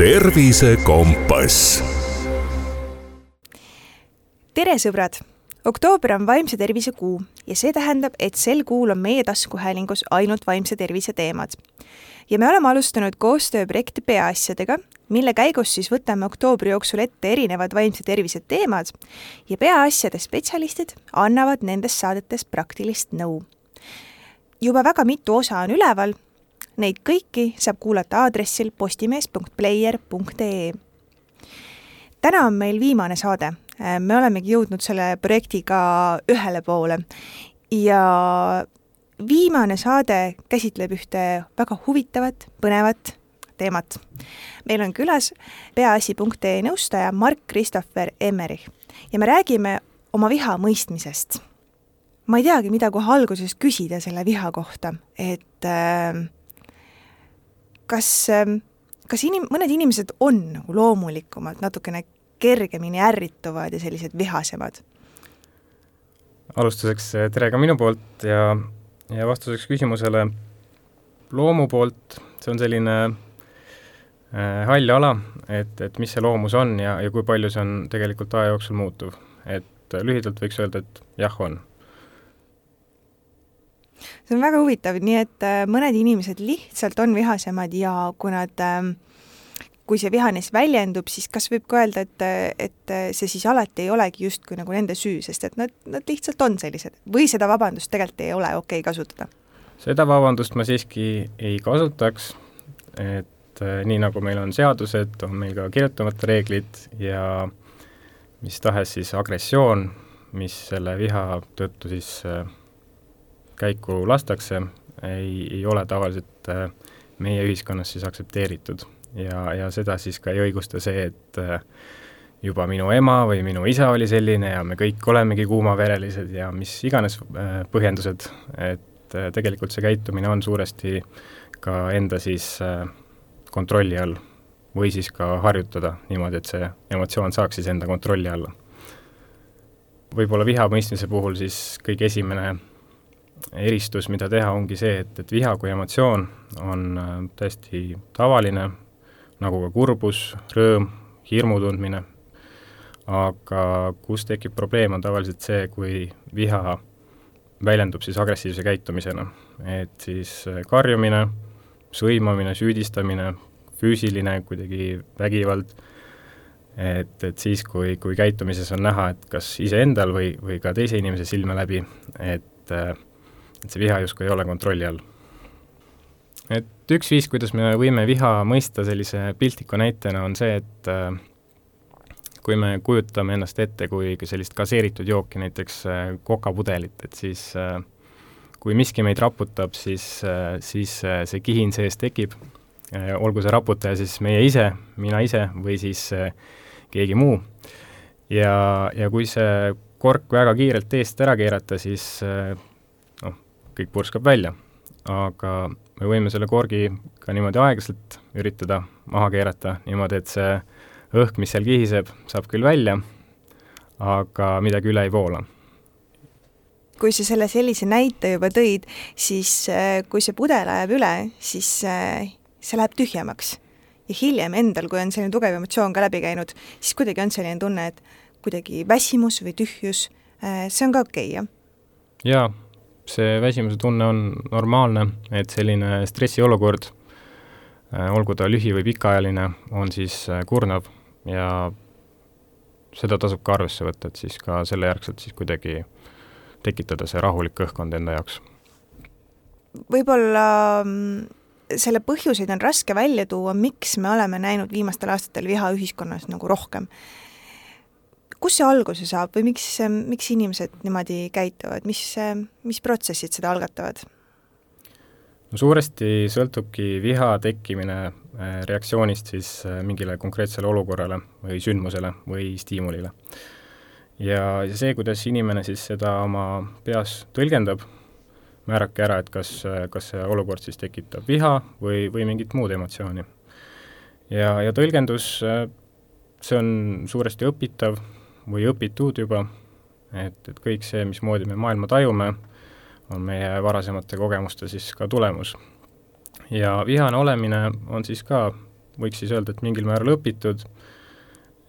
tervisekompass. tere, sõbrad! oktoober on vaimse tervise kuu ja see tähendab, et sel kuul on meie taskuhäälingus ainult vaimse tervise teemad. ja me oleme alustanud koostööprojekti Peaasjadega, mille käigus siis võtame oktoobri jooksul ette erinevad vaimse tervise teemad ja peaasjade spetsialistid annavad nendes saadetes praktilist nõu. juba väga mitu osa on üleval Neid kõiki saab kuulata aadressil postimees.player.ee. täna on meil viimane saade, me olemegi jõudnud selle projektiga ühele poole ja viimane saade käsitleb ühte väga huvitavat, põnevat teemat. meil on külas peaasi.ee nõustaja Mark-Christopher Emmerich ja me räägime oma viha mõistmisest. ma ei teagi, mida kohe alguses küsida selle viha kohta, et äh, kas, ähm, kas inim-, mõned inimesed on nagu loomulikumad, natukene kergemini ärrituvad ja sellised vihasemad? alustuseks äh, tere ka minu poolt ja, ja vastuseks küsimusele loomu poolt, see on selline äh, hall ala, et, et mis see loomus on ja, ja kui palju see on tegelikult aja jooksul muutuv. et äh, lühidalt võiks öelda, et jah, on see on väga huvitav, nii et äh, mõned inimesed lihtsalt on vihasemad ja kui nad ähm, kui see viha neis väljendub, siis kas võib ka öelda, et, et see siis alati ei olegi justkui nagu nende süü, sest et nad, nad lihtsalt on sellised või seda vabandust tegelikult ei ole okei okay kasutada? seda vabandust ma siiski ei kasutaks, et äh, nii nagu meil on seadused, on meil ka kirjutamata reeglid ja mis tahes siis agressioon, mis selle viha tõttu siis äh, käiku lastakse, ei, ei ole tavaliselt äh, meie ühiskonnas siis aktsepteeritud. ja, ja seda siis ka ei õigusta see, et äh, juba minu ema või minu isa oli selline ja me kõik olemegi kuumaverelised ja mis iganes äh, põhjendused, et tegelikult see käitumine on suuresti ka enda siis kontrolli all või siis ka harjutada niimoodi, et see emotsioon saaks siis enda kontrolli alla. võib-olla viha mõistmise puhul siis kõige esimene eristus, mida teha, ongi see, et, et viha kui emotsioon on äh, täiesti tavaline, nagu ka kurbus, rõõm, hirmu tundmine, aga kus tekib probleem, on tavaliselt see, kui viha väljendub siis agressiivse käitumisena. et siis äh, karjumine, sõimamine, süüdistamine, füüsiline kuidagi vägivald, et, et siis, kui, kui käitumises on näha, et kas iseendal või, või ka teise inimese silme läbi, et äh, et see viha justkui ei ole kontrolli all. et üks viis, kuidas me võime viha mõista sellise piltliku näitena, on see, et äh, kui me kujutame ennast ette kui sellist gaseeritud jooki, näiteks äh, kokapudelit, et siis äh, kui miski meid raputab, siis, siis see kihin sees tekib, olgu see raputaja siis meie ise, mina ise või siis keegi muu. ja, ja kui see kork väga kiirelt eest ära keerata, siis kõik purskab välja. aga me võime selle korgi ka niimoodi aeglaselt üritada maha keerata, niimoodi, et see õhk, mis seal kihiseb, saab küll välja, aga midagi üle ei voola kui sa selle sellise näite juba tõid, siis äh, kui see pudel ajab üle, siis äh, see läheb tühjemaks. ja hiljem endal, kui on selline tugev emotsioon ka läbi käinud, siis kuidagi on selline tunne, et kuidagi väsimus või tühjus, äh, see on ka okei okay,, jah? jaa, see väsimuse tunne on normaalne, et selline stressiolukord, äh, olgu ta lühi- või pikaajaline, on siis äh, kurnav ja seda tasub ka arvesse võtta, et siis ka selle järgselt siis kuidagi tekitada see rahulik õhkkond enda jaoks. võib-olla mm, selle põhjuseid on raske välja tuua, miks me oleme näinud viimastel aastatel viha ühiskonnas nagu rohkem kust see alguse saab või miks, miks inimesed niimoodi käituvad, mis, mis protsessid seda algatavad? no suuresti sõltubki viha tekkimine äh, reaktsioonist siis äh, mingile konkreetsele olukorrale või sündmusele või stiimulile. ja, ja see, kuidas inimene siis seda oma peas tõlgendab, määrabki ära, et kas, kas see olukord siis tekitab viha või, või mingit muud emotsiooni. ja, ja tõlgendus, äh, see on suuresti õpitav, või õpitud juba, et, et kõik see, mismoodi me maailma tajume, on meie varasemate kogemuste siis ka tulemus. ja vihane olemine on siis ka võiks siis öelda, et mingil määral õpitud,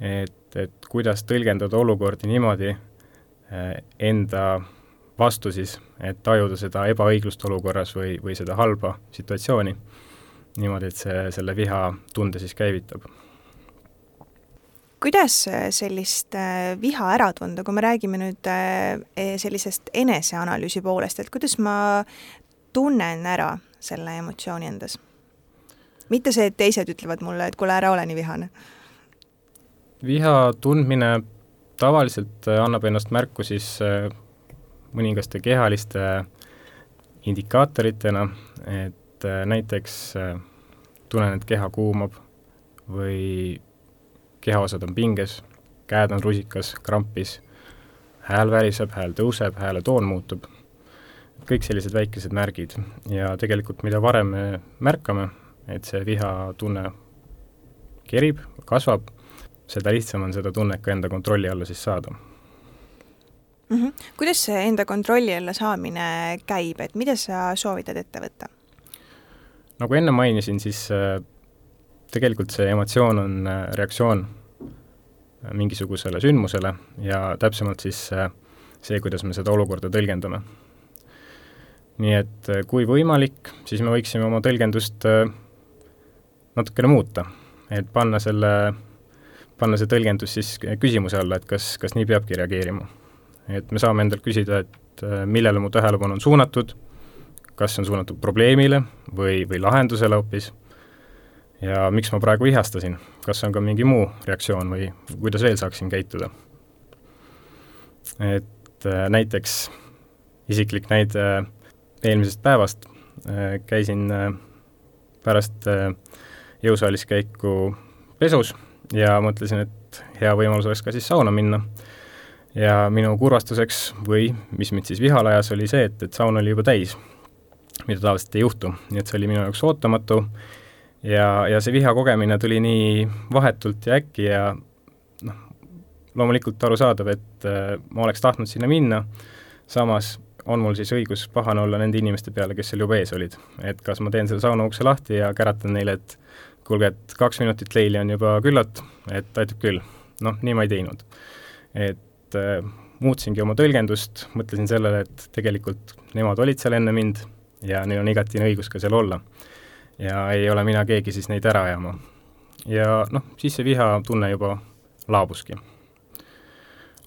et, et kuidas tõlgendada olukordi niimoodi äh, enda vastu siis, et tajuda seda ebaõiglust olukorras või, või seda halba situatsiooni niimoodi, et see selle viha tunde siis käivitab kuidas sellist äh, viha ära tunda, kui me räägime nüüd äh, e, sellisest eneseanalüüsi poolest, et kuidas ma tunnen ära selle emotsiooni endas? mitte see, et teised ütlevad mulle, et kuule, ära ole nii vihane. viha tundmine tavaliselt äh, annab ennast märku siis mõningaste kehaliste indikaatoritena, et näiteks tunnen, et keha kuumab või kehaosad on pinges, käed on rusikas, krampis, hääl väriseb, hääl tõuseb, hääle toon muutub, kõik sellised väikesed märgid ja tegelikult mida varem me märkame, et see vihatunne kerib, kasvab, seda lihtsam on seda tunnet ka enda kontrolli alla siis saada mm. -hmm. kuidas see enda kontrolli alla saamine käib, et mida sa soovitad ette võtta? nagu enne mainisin, siis äh, tegelikult see emotsioon on äh, reaktsioon äh, mingisugusele sündmusele ja täpsemalt siis äh, see, kuidas me seda olukorda tõlgendame. nii et kui võimalik, siis me võiksime oma tõlgendust natukene muuta, et panna selle, panna see tõlgendus siis küsimuse alla, et kas, kas nii peabki reageerima. et me saame endalt küsida, et millele mu tähelepanu on suunatud, kas see on suunatud probleemile või, või lahendusele hoopis ja miks ma praegu vihastasin, kas on ka mingi muu reaktsioon või kuidas veel saaksin käituda. et äh, näiteks isiklik näide eelmisest päevast äh,, käisin äh, pärast jõusaalis käiku pesus ja mõtlesin, et hea võimalus oleks ka siis sauna minna. ja minu kurvastuseks või mis mind siis vihale ajas, oli see, et, et saun oli juba täis, mida tavaliselt ei juhtu, nii et see oli minu jaoks ootamatu ja, ja see viha kogemine tuli nii vahetult ja äkki ja noh, loomulikult arusaadav, et äh, ma oleks tahtnud sinna minna, samas on mul siis õigus pahane olla nende inimeste peale, kes seal juba ees olid. et kas ma teen selle sauna ukse lahti ja käratan neile, et kuulge, et kaks minutit leili on juba küllalt, et aitab küll. noh, nii ma ei teinud. et äh, muutsingi oma tõlgendust, mõtlesin sellele, et tegelikult nemad olid seal enne mind ja neil on igatine õigus ka seal olla ja ei ole mina keegi siis neid ära ajama. ja noh, siis see vihatunne juba laabuski.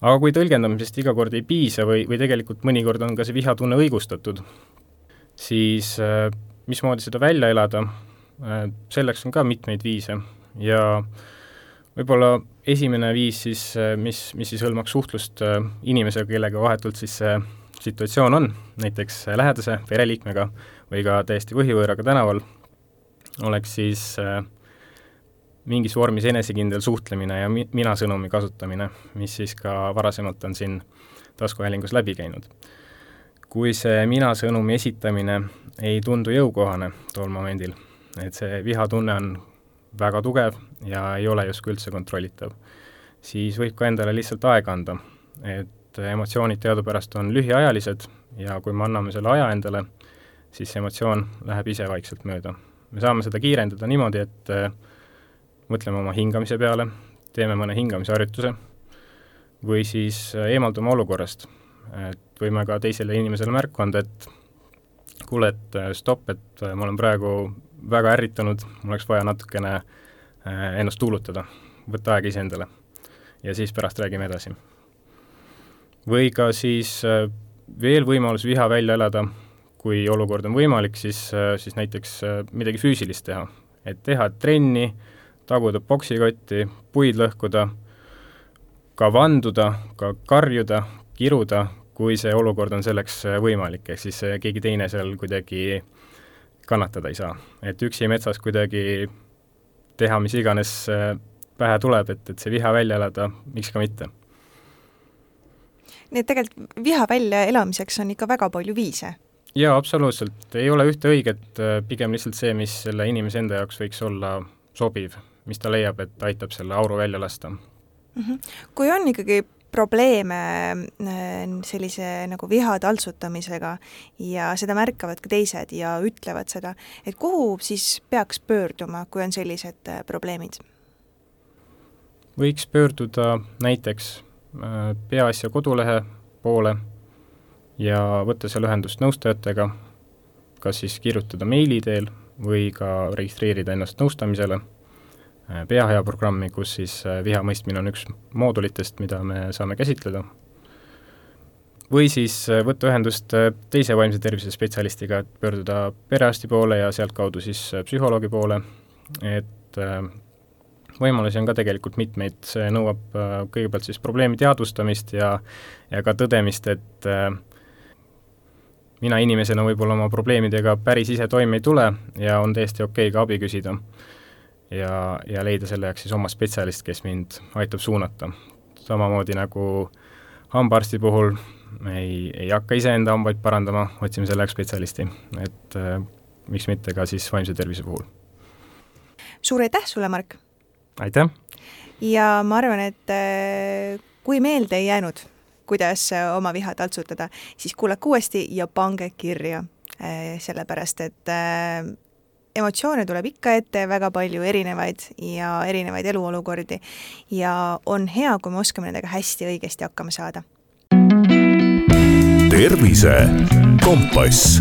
aga kui tõlgendamisest iga kord ei piisa või, või tegelikult mõnikord on ka see vihatunne õigustatud, siis äh, mismoodi seda välja elada äh,, selleks on ka mitmeid viise ja võib-olla esimene viis siis, äh, mis, mis siis hõlmaks suhtlust inimesega, kellega vahetult siis see situatsioon on, näiteks lähedase pereliikmega või ka täiesti põhivõõraga tänaval oleks siis äh, mingis vormis enesekindel suhtlemine ja mi-, mina-sõnumi kasutamine, mis siis ka varasemalt on siin taskuhäälingus läbi käinud. kui see mina-sõnumi esitamine ei tundu jõukohane tol momendil, et see vihatunne on väga tugev ja ei ole justkui üldse kontrollitav, siis võib ka endale lihtsalt aega anda, et emotsioonid teadupärast on lühiajalised ja kui me anname selle aja endale, siis see emotsioon läheb ise vaikselt mööda me saame seda kiirendada niimoodi, et äh, mõtleme oma hingamise peale, teeme mõne hingamisharjutuse või siis äh, eemaldume olukorrast. et võime ka teisele inimesele märku anda, et kuule, et äh, stopp, et ma olen praegu väga ärritunud, mul oleks vaja natukene ennast tuulutada, võtta aega iseendale. ja siis pärast räägime edasi. või ka siis veel võimalus viha välja elada kui olukord on võimalik, siis, siis näiteks äh, midagi füüsilist teha. et teha trenni, taguda poksikotti, puid lõhkuda, ka vanduda, ka karjuda, kiruda, kui see olukord on selleks äh, võimalik, ehk siis äh, keegi teine seal kuidagi kannatada ei saa. et üksi metsas kuidagi teha mis iganes pähe tuleb, et, et see viha välja elada, miks ka mitte. nii et tegelikult viha väljaelamiseks on ikka väga palju viise jaa, absoluutselt, ei ole ühte õiget, äh, pigem lihtsalt see, mis selle inimese enda jaoks võiks olla sobiv, mis ta leiab, et aitab selle auru välja lasta mm. -hmm. kui on ikkagi probleeme sellise nagu viha taltsutamisega ja seda märkavad ka teised ja ütlevad seda, et kuhu siis peaks pöörduma, kui on sellised probleemid? võiks pöörduda näiteks Peaasja kodulehe poole ja võtta seal ühendust nõustajatega, kas siis kirjutada meili teel või ka registreerida ennast nõustamisele äh, Peahea programmi, kus siis äh, viha mõistmine on üks moodulitest, mida me saame käsitleda, või siis äh, võtta ühendust teise vaimse tervise spetsialistiga, et pöörduda perearsti poole ja sealtkaudu siis psühholoogi poole, et võimalusi on ka tegelikult mitmeid, see nõuab kõigepealt siis probleemi teadvustamist ja ja ka tõdemist, et äh, mina inimesena võib-olla oma probleemidega päris ise toime ei tule ja on täiesti okei okay ka abi küsida. ja, ja leida selle jaoks siis oma spetsialist, kes mind aitab suunata. samamoodi nagu hambaarsti puhul ei, ei hakka iseenda hambaid parandama, otsime selle jaoks spetsialisti, et äh, miks mitte ka siis vaimse tervise puhul. suur aitäh sulle, Mark! aitäh! ja ma arvan, et äh, kui meelde ei jäänud kuidas äh, oma viha taltsutada, siis kuulake uuesti ja pange kirja, äh, sellepärast et äh, emotsioone tuleb ikka ette väga palju erinevaid ja erinevaid eluolukordi. Ja on hea, kui me oskame nendega hästi õigesti hakkama saada. tervise kompass